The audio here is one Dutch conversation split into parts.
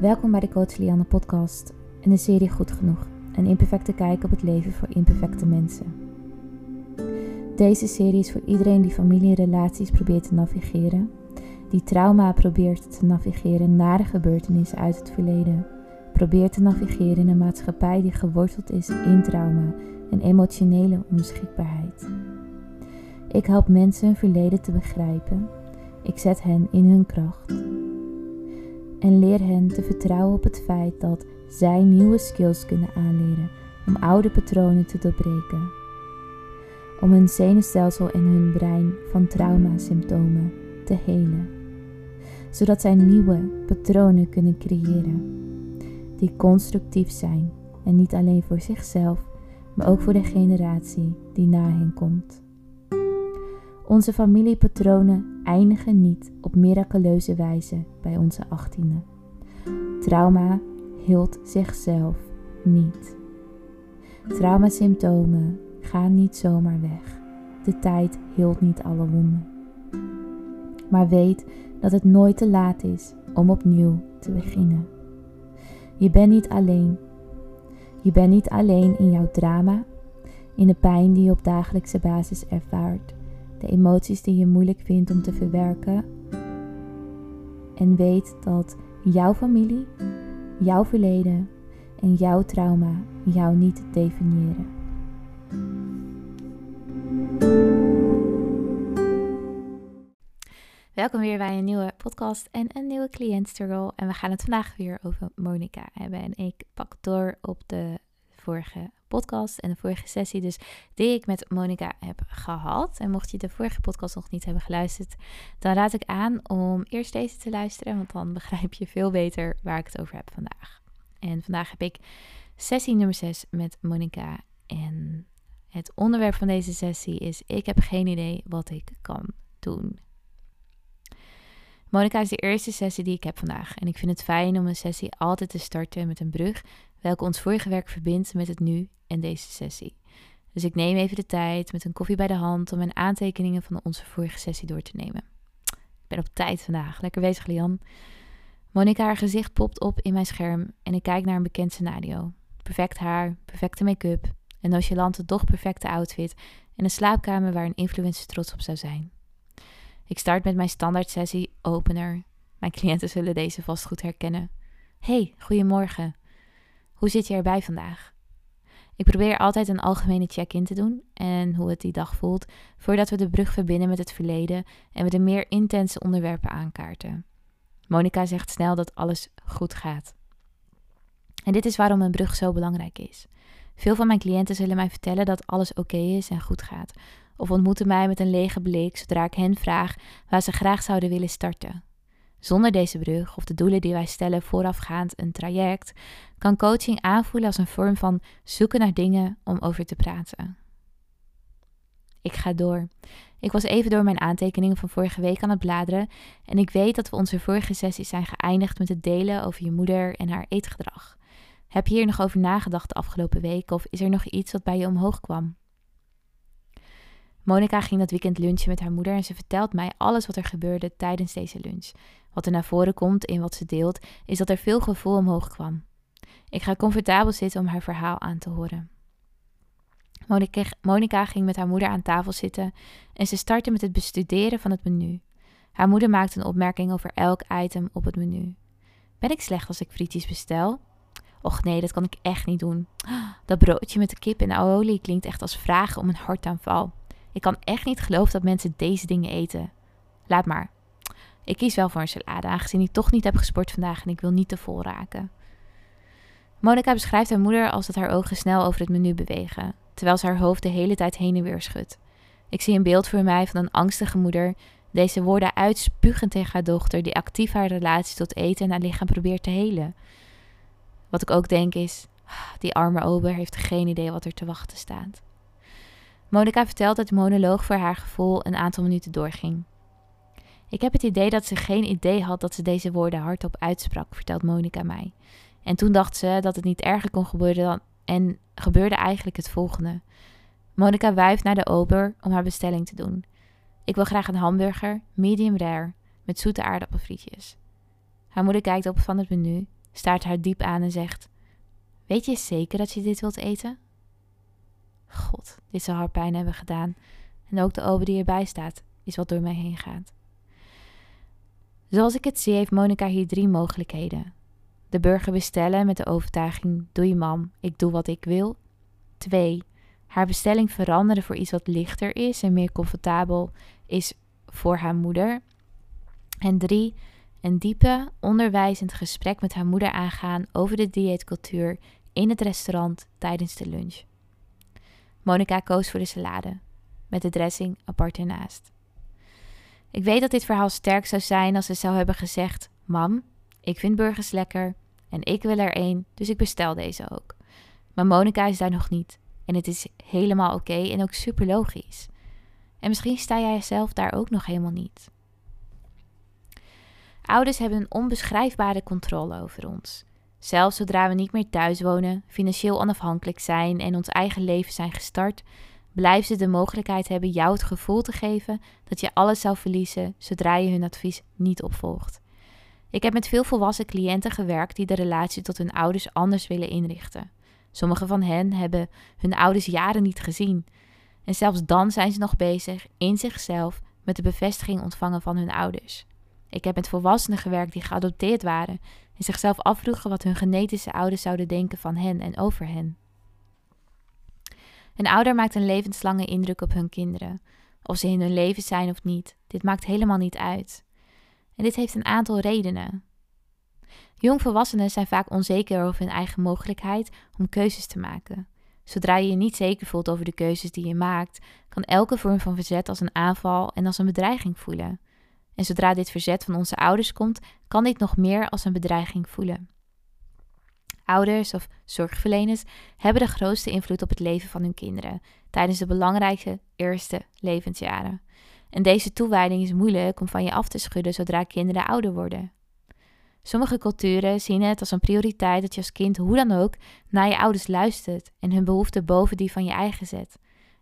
Welkom bij de Coach Lianne podcast en de serie Goed Genoeg. Een imperfecte kijk op het leven voor imperfecte mensen. Deze serie is voor iedereen die familie en relaties probeert te navigeren, die trauma probeert te navigeren na de gebeurtenissen uit het verleden, probeert te navigeren in een maatschappij die geworteld is in trauma en emotionele onbeschikbaarheid. Ik help mensen hun verleden te begrijpen. Ik zet hen in hun kracht en leer hen te vertrouwen op het feit dat zij nieuwe skills kunnen aanleren om oude patronen te doorbreken. Om hun zenuwstelsel en hun brein van traumasymptomen te helen, zodat zij nieuwe patronen kunnen creëren die constructief zijn en niet alleen voor zichzelf, maar ook voor de generatie die na hen komt. Onze familiepatronen eindigen niet op miraculeuze wijze bij onze achttiende. Trauma hield zichzelf niet. Traumasymptomen gaan niet zomaar weg. De tijd hield niet alle wonden. Maar weet dat het nooit te laat is om opnieuw te beginnen. Je bent niet alleen. Je bent niet alleen in jouw drama, in de pijn die je op dagelijkse basis ervaart de emoties die je moeilijk vindt om te verwerken. En weet dat jouw familie, jouw verleden en jouw trauma jou niet definiëren. Welkom weer bij een nieuwe podcast en een nieuwe cliëntstruggle. En we gaan het vandaag weer over Monica hebben. En ik pak door op de vorige podcast en de vorige sessie dus die ik met Monica heb gehad. En mocht je de vorige podcast nog niet hebben geluisterd, dan raad ik aan om eerst deze te luisteren, want dan begrijp je veel beter waar ik het over heb vandaag. En vandaag heb ik sessie nummer 6 met Monica en het onderwerp van deze sessie is ik heb geen idee wat ik kan doen. Monica is de eerste sessie die ik heb vandaag en ik vind het fijn om een sessie altijd te starten met een brug welke ons vorige werk verbindt met het nu en deze sessie. Dus ik neem even de tijd met een koffie bij de hand om mijn aantekeningen van onze vorige sessie door te nemen. Ik ben op tijd vandaag. Lekker bezig, Lian. Monika, haar gezicht popt op in mijn scherm en ik kijk naar een bekend scenario. Perfect haar, perfecte make-up, een nonchalante, doch perfecte outfit en een slaapkamer waar een influencer trots op zou zijn. Ik start met mijn standaard sessie opener. Mijn cliënten zullen deze vast goed herkennen. Hey, goedemorgen. Hoe zit je erbij vandaag? Ik probeer altijd een algemene check-in te doen en hoe het die dag voelt, voordat we de brug verbinden met het verleden en we de meer intense onderwerpen aankaarten. Monica zegt snel dat alles goed gaat. En dit is waarom een brug zo belangrijk is. Veel van mijn cliënten zullen mij vertellen dat alles oké is en goed gaat, of ontmoeten mij met een lege blik zodra ik hen vraag waar ze graag zouden willen starten. Zonder deze brug of de doelen die wij stellen voorafgaand een traject, kan coaching aanvoelen als een vorm van zoeken naar dingen om over te praten. Ik ga door. Ik was even door mijn aantekeningen van vorige week aan het bladeren en ik weet dat we onze vorige sessies zijn geëindigd met het delen over je moeder en haar eetgedrag. Heb je hier nog over nagedacht de afgelopen week of is er nog iets wat bij je omhoog kwam? Monica ging dat weekend lunchen met haar moeder en ze vertelt mij alles wat er gebeurde tijdens deze lunch. Wat er naar voren komt in wat ze deelt, is dat er veel gevoel omhoog kwam. Ik ga comfortabel zitten om haar verhaal aan te horen. Monica, ging met haar moeder aan tafel zitten en ze startte met het bestuderen van het menu. Haar moeder maakte een opmerking over elk item op het menu. Ben ik slecht als ik frietjes bestel? Och nee, dat kan ik echt niet doen. Dat broodje met de kip en olie klinkt echt als vragen om een hartaanval. Ik kan echt niet geloven dat mensen deze dingen eten. Laat maar. Ik kies wel voor een salade, aangezien ik toch niet heb gesport vandaag en ik wil niet te vol raken. Monica beschrijft haar moeder als dat haar ogen snel over het menu bewegen, terwijl ze haar hoofd de hele tijd heen en weer schudt. Ik zie een beeld voor mij van een angstige moeder, deze woorden uitspugend tegen haar dochter, die actief haar relatie tot eten en haar lichaam probeert te helen. Wat ik ook denk is, die arme ober heeft geen idee wat er te wachten staat. Monica vertelt dat de monoloog voor haar gevoel een aantal minuten doorging. Ik heb het idee dat ze geen idee had dat ze deze woorden hardop uitsprak, vertelt Monica mij. En toen dacht ze dat het niet erger kon gebeuren dan, en gebeurde eigenlijk het volgende. Monica wuift naar de ober om haar bestelling te doen. Ik wil graag een hamburger, medium rare, met zoete aardappelfrietjes. Haar moeder kijkt op van het menu staart haar diep aan en zegt: Weet je zeker dat je dit wilt eten? God, dit zou haar pijn hebben gedaan. En ook de ober die erbij staat, is wat door mij heen gaat. Zoals ik het zie, heeft Monica hier drie mogelijkheden. De burger bestellen met de overtuiging: Doei mam, ik doe wat ik wil. 2. Haar bestelling veranderen voor iets wat lichter is en meer comfortabel is voor haar moeder. En 3. Een diepe, onderwijzend gesprek met haar moeder aangaan over de dieetcultuur in het restaurant tijdens de lunch. Monica koos voor de salade, met de dressing apart ernaast. Ik weet dat dit verhaal sterk zou zijn als ze zou hebben gezegd: Mam, ik vind burgers lekker en ik wil er één, dus ik bestel deze ook. Maar Monica is daar nog niet en het is helemaal oké en ook super logisch. En misschien sta jij zelf daar ook nog helemaal niet. Ouders hebben een onbeschrijfbare controle over ons. Zelfs zodra we niet meer thuis wonen, financieel onafhankelijk zijn en ons eigen leven zijn gestart, blijven ze de mogelijkheid hebben jou het gevoel te geven dat je alles zou verliezen zodra je hun advies niet opvolgt. Ik heb met veel volwassen cliënten gewerkt die de relatie tot hun ouders anders willen inrichten. Sommige van hen hebben hun ouders jaren niet gezien. En zelfs dan zijn ze nog bezig in zichzelf met de bevestiging ontvangen van hun ouders. Ik heb met volwassenen gewerkt die geadopteerd waren en zichzelf afvroegen wat hun genetische ouders zouden denken van hen en over hen. Een ouder maakt een levenslange indruk op hun kinderen. Of ze in hun leven zijn of niet, dit maakt helemaal niet uit. En dit heeft een aantal redenen. Jongvolwassenen zijn vaak onzeker over hun eigen mogelijkheid om keuzes te maken. Zodra je je niet zeker voelt over de keuzes die je maakt, kan elke vorm van verzet als een aanval en als een bedreiging voelen. En zodra dit verzet van onze ouders komt, kan dit nog meer als een bedreiging voelen. Ouders of zorgverleners hebben de grootste invloed op het leven van hun kinderen tijdens de belangrijke eerste levensjaren. En deze toewijding is moeilijk om van je af te schudden zodra kinderen ouder worden. Sommige culturen zien het als een prioriteit dat je als kind hoe dan ook naar je ouders luistert en hun behoeften boven die van je eigen zet.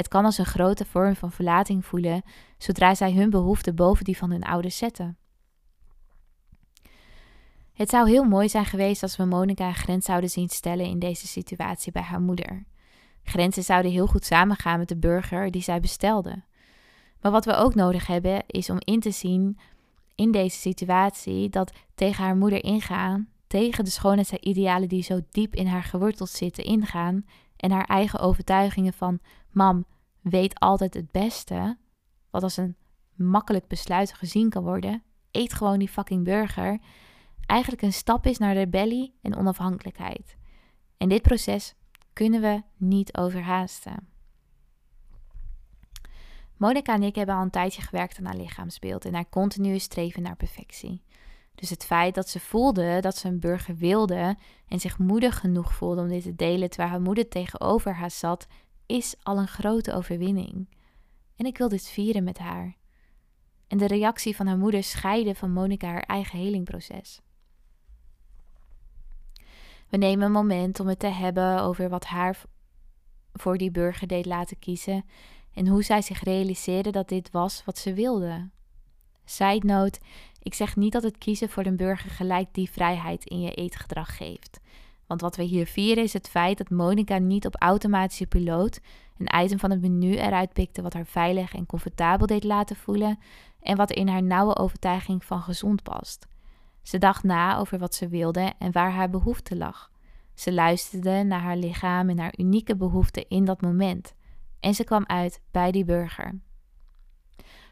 Het kan als een grote vorm van verlating voelen zodra zij hun behoeften boven die van hun ouders zetten. Het zou heel mooi zijn geweest als we Monica een grens zouden zien stellen in deze situatie bij haar moeder. Grenzen zouden heel goed samengaan met de burger die zij bestelde. Maar wat we ook nodig hebben is om in te zien in deze situatie dat tegen haar moeder ingaan, tegen de schoonheidsidealen die zo diep in haar geworteld zitten ingaan en haar eigen overtuigingen van mam weet altijd het beste, wat als een makkelijk besluit gezien kan worden, eet gewoon die fucking burger, eigenlijk een stap is naar rebellie en onafhankelijkheid. En dit proces kunnen we niet overhaasten. Monica en ik hebben al een tijdje gewerkt aan haar lichaamsbeeld en haar continue streven naar perfectie. Dus het feit dat ze voelde dat ze een burger wilde en zich moedig genoeg voelde om dit te delen terwijl haar moeder tegenover haar zat, is al een grote overwinning. En ik wil dit vieren met haar. En de reactie van haar moeder scheiden van Monica haar eigen helingproces. We nemen een moment om het te hebben over wat haar voor die burger deed laten kiezen en hoe zij zich realiseerde dat dit was wat ze wilde. Side note, ik zeg niet dat het kiezen voor een burger gelijk die vrijheid in je eetgedrag geeft. Want wat we hier vieren is het feit dat Monica niet op automatische piloot een item van het menu eruit pikte wat haar veilig en comfortabel deed laten voelen en wat in haar nauwe overtuiging van gezond past. Ze dacht na over wat ze wilde en waar haar behoefte lag. Ze luisterde naar haar lichaam en haar unieke behoeften in dat moment. En ze kwam uit bij die burger.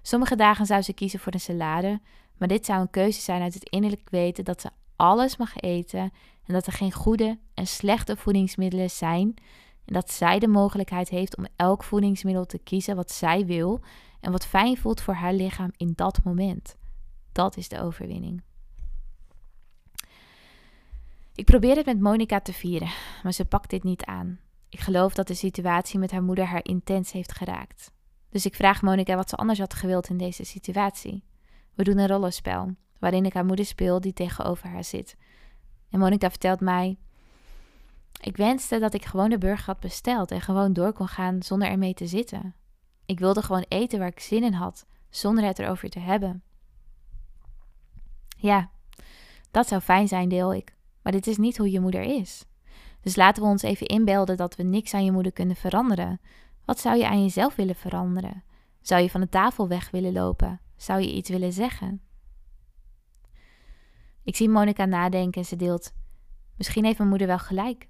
Sommige dagen zou ze kiezen voor een salade, maar dit zou een keuze zijn uit het innerlijk weten dat ze alles mag eten en dat er geen goede en slechte voedingsmiddelen zijn en dat zij de mogelijkheid heeft om elk voedingsmiddel te kiezen wat zij wil en wat fijn voelt voor haar lichaam in dat moment. Dat is de overwinning. Ik probeer het met Monica te vieren, maar ze pakt dit niet aan. Ik geloof dat de situatie met haar moeder haar intens heeft geraakt. Dus ik vraag Monica wat ze anders had gewild in deze situatie. We doen een rollenspel, waarin ik haar moeder speel die tegenover haar zit. En Monica vertelt mij: Ik wenste dat ik gewoon de burger had besteld en gewoon door kon gaan zonder ermee te zitten. Ik wilde gewoon eten waar ik zin in had, zonder het erover te hebben. Ja, dat zou fijn zijn, deel ik. Maar dit is niet hoe je moeder is. Dus laten we ons even inbeelden dat we niks aan je moeder kunnen veranderen. Wat zou je aan jezelf willen veranderen? Zou je van de tafel weg willen lopen? Zou je iets willen zeggen? Ik zie Monica nadenken en ze deelt: Misschien heeft mijn moeder wel gelijk.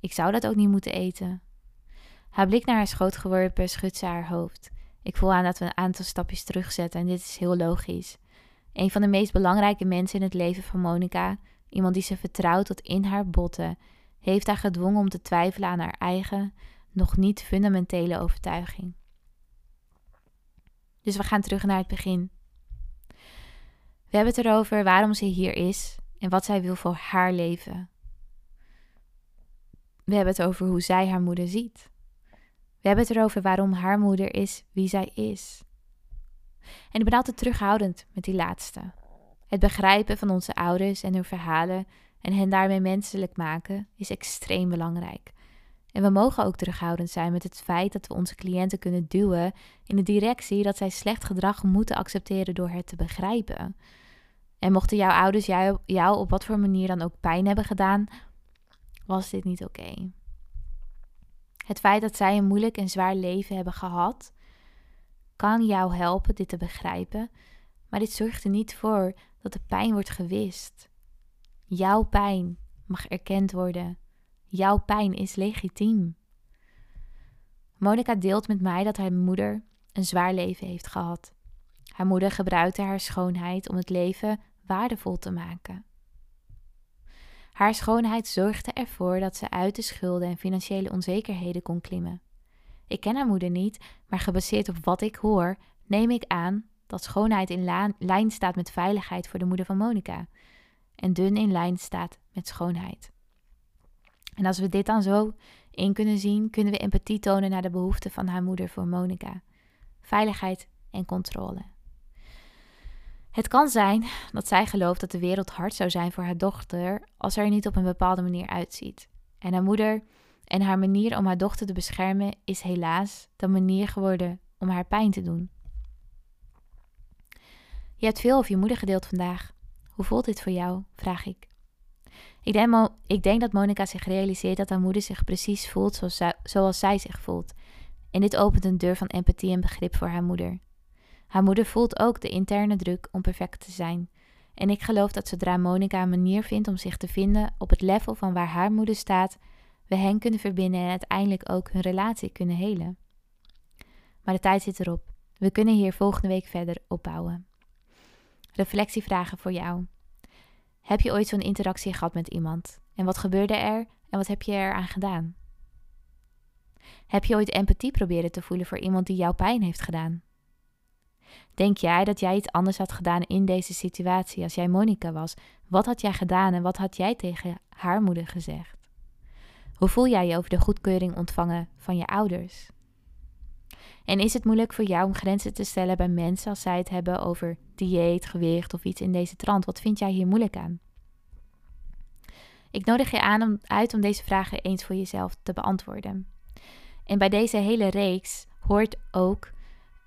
Ik zou dat ook niet moeten eten. Haar blik naar haar schoot geworpen schudt ze haar hoofd. Ik voel aan dat we een aantal stapjes terugzetten en dit is heel logisch. Een van de meest belangrijke mensen in het leven van Monica, iemand die ze vertrouwt tot in haar botten, heeft haar gedwongen om te twijfelen aan haar eigen, nog niet fundamentele overtuiging. Dus we gaan terug naar het begin. We hebben het erover waarom ze hier is en wat zij wil voor haar leven. We hebben het over hoe zij haar moeder ziet. We hebben het erover waarom haar moeder is wie zij is. En ik ben altijd terughoudend met die laatste. Het begrijpen van onze ouders en hun verhalen en hen daarmee menselijk maken is extreem belangrijk. En we mogen ook terughoudend zijn met het feit dat we onze cliënten kunnen duwen in de directie dat zij slecht gedrag moeten accepteren door het te begrijpen. En mochten jouw ouders jou, op wat voor manier dan ook pijn hebben gedaan, was dit niet oké. Het feit dat zij een moeilijk en zwaar leven hebben gehad, kan jou helpen dit te begrijpen, maar dit zorgt er niet voor dat de pijn wordt gewist. Jouw pijn mag erkend worden. Jouw pijn is legitiem. Monica deelt met mij dat haar moeder een zwaar leven heeft gehad. Haar moeder gebruikte haar schoonheid om het leven waardevol te maken. Haar schoonheid zorgde ervoor dat ze uit de schulden en financiële onzekerheden kon klimmen. Ik ken haar moeder niet, maar gebaseerd op wat ik hoor, neem ik aan dat schoonheid in lijn staat met veiligheid voor de moeder van Monica en dun in lijn staat met schoonheid. En als we dit dan zo in kunnen zien, kunnen we empathie tonen naar de behoeften van haar moeder voor Monica. Veiligheid en controle. Het kan zijn dat zij gelooft dat de wereld hard zou zijn voor haar dochter als er niet op een bepaalde manier uitziet. En haar moeder en haar manier om haar dochter te beschermen is helaas de manier geworden om haar pijn te doen. Je hebt veel over je moeder gedeeld vandaag. Hoe voelt dit voor jou? vraag ik. Ik denk, ik denk dat Monica zich realiseert dat haar moeder zich precies voelt zoals zij, zoals zij zich voelt. En dit opent een deur van empathie en begrip voor haar moeder. Haar moeder voelt ook de interne druk om perfect te zijn. En ik geloof dat zodra Monica een manier vindt om zich te vinden op het level van waar haar moeder staat, we hen kunnen verbinden en uiteindelijk ook hun relatie kunnen helen. Maar de tijd zit erop. We kunnen hier volgende week verder opbouwen. Reflectievragen voor jou. Heb je ooit zo'n interactie gehad met iemand? En wat gebeurde er en wat heb je eraan gedaan? Heb je ooit empathie proberen te voelen voor iemand die jouw pijn heeft gedaan? Denk jij dat jij iets anders had gedaan in deze situatie als jij Monica was? Wat had jij gedaan en wat had jij tegen haar moeder gezegd? Hoe voel jij je over de goedkeuring ontvangen van je ouders? En is het moeilijk voor jou om grenzen te stellen bij mensen als zij het hebben over dieet, gewicht of iets in deze trant? Wat vind jij hier moeilijk aan? Ik nodig je aan om, uit om deze vragen eens voor jezelf te beantwoorden. En bij deze hele reeks hoort ook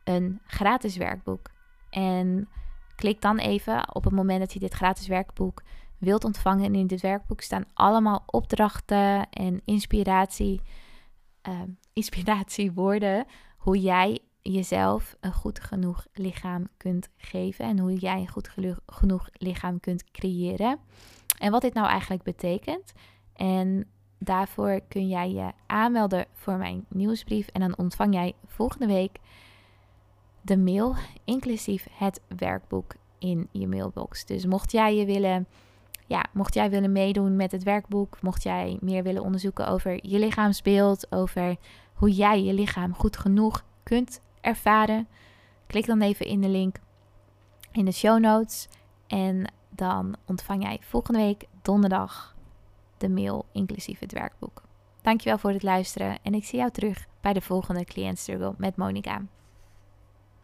een gratis werkboek. En klik dan even op het moment dat je dit gratis werkboek wilt ontvangen. En in dit werkboek staan allemaal opdrachten en inspiratie, uh, inspiratiewoorden. Hoe jij jezelf een goed genoeg lichaam kunt geven. En hoe jij een goed genoeg lichaam kunt creëren. En wat dit nou eigenlijk betekent. En daarvoor kun jij je aanmelden voor mijn nieuwsbrief. En dan ontvang jij volgende week de mail, inclusief het werkboek in je mailbox. Dus mocht jij je willen, ja, mocht jij willen meedoen met het werkboek, mocht jij meer willen onderzoeken over je lichaamsbeeld, over hoe jij je lichaam goed genoeg kunt ervaren, klik dan even in de link in de show notes en dan ontvang jij volgende week donderdag de mail inclusief het werkboek. Dankjewel voor het luisteren en ik zie jou terug bij de volgende Client Struggle met Monica.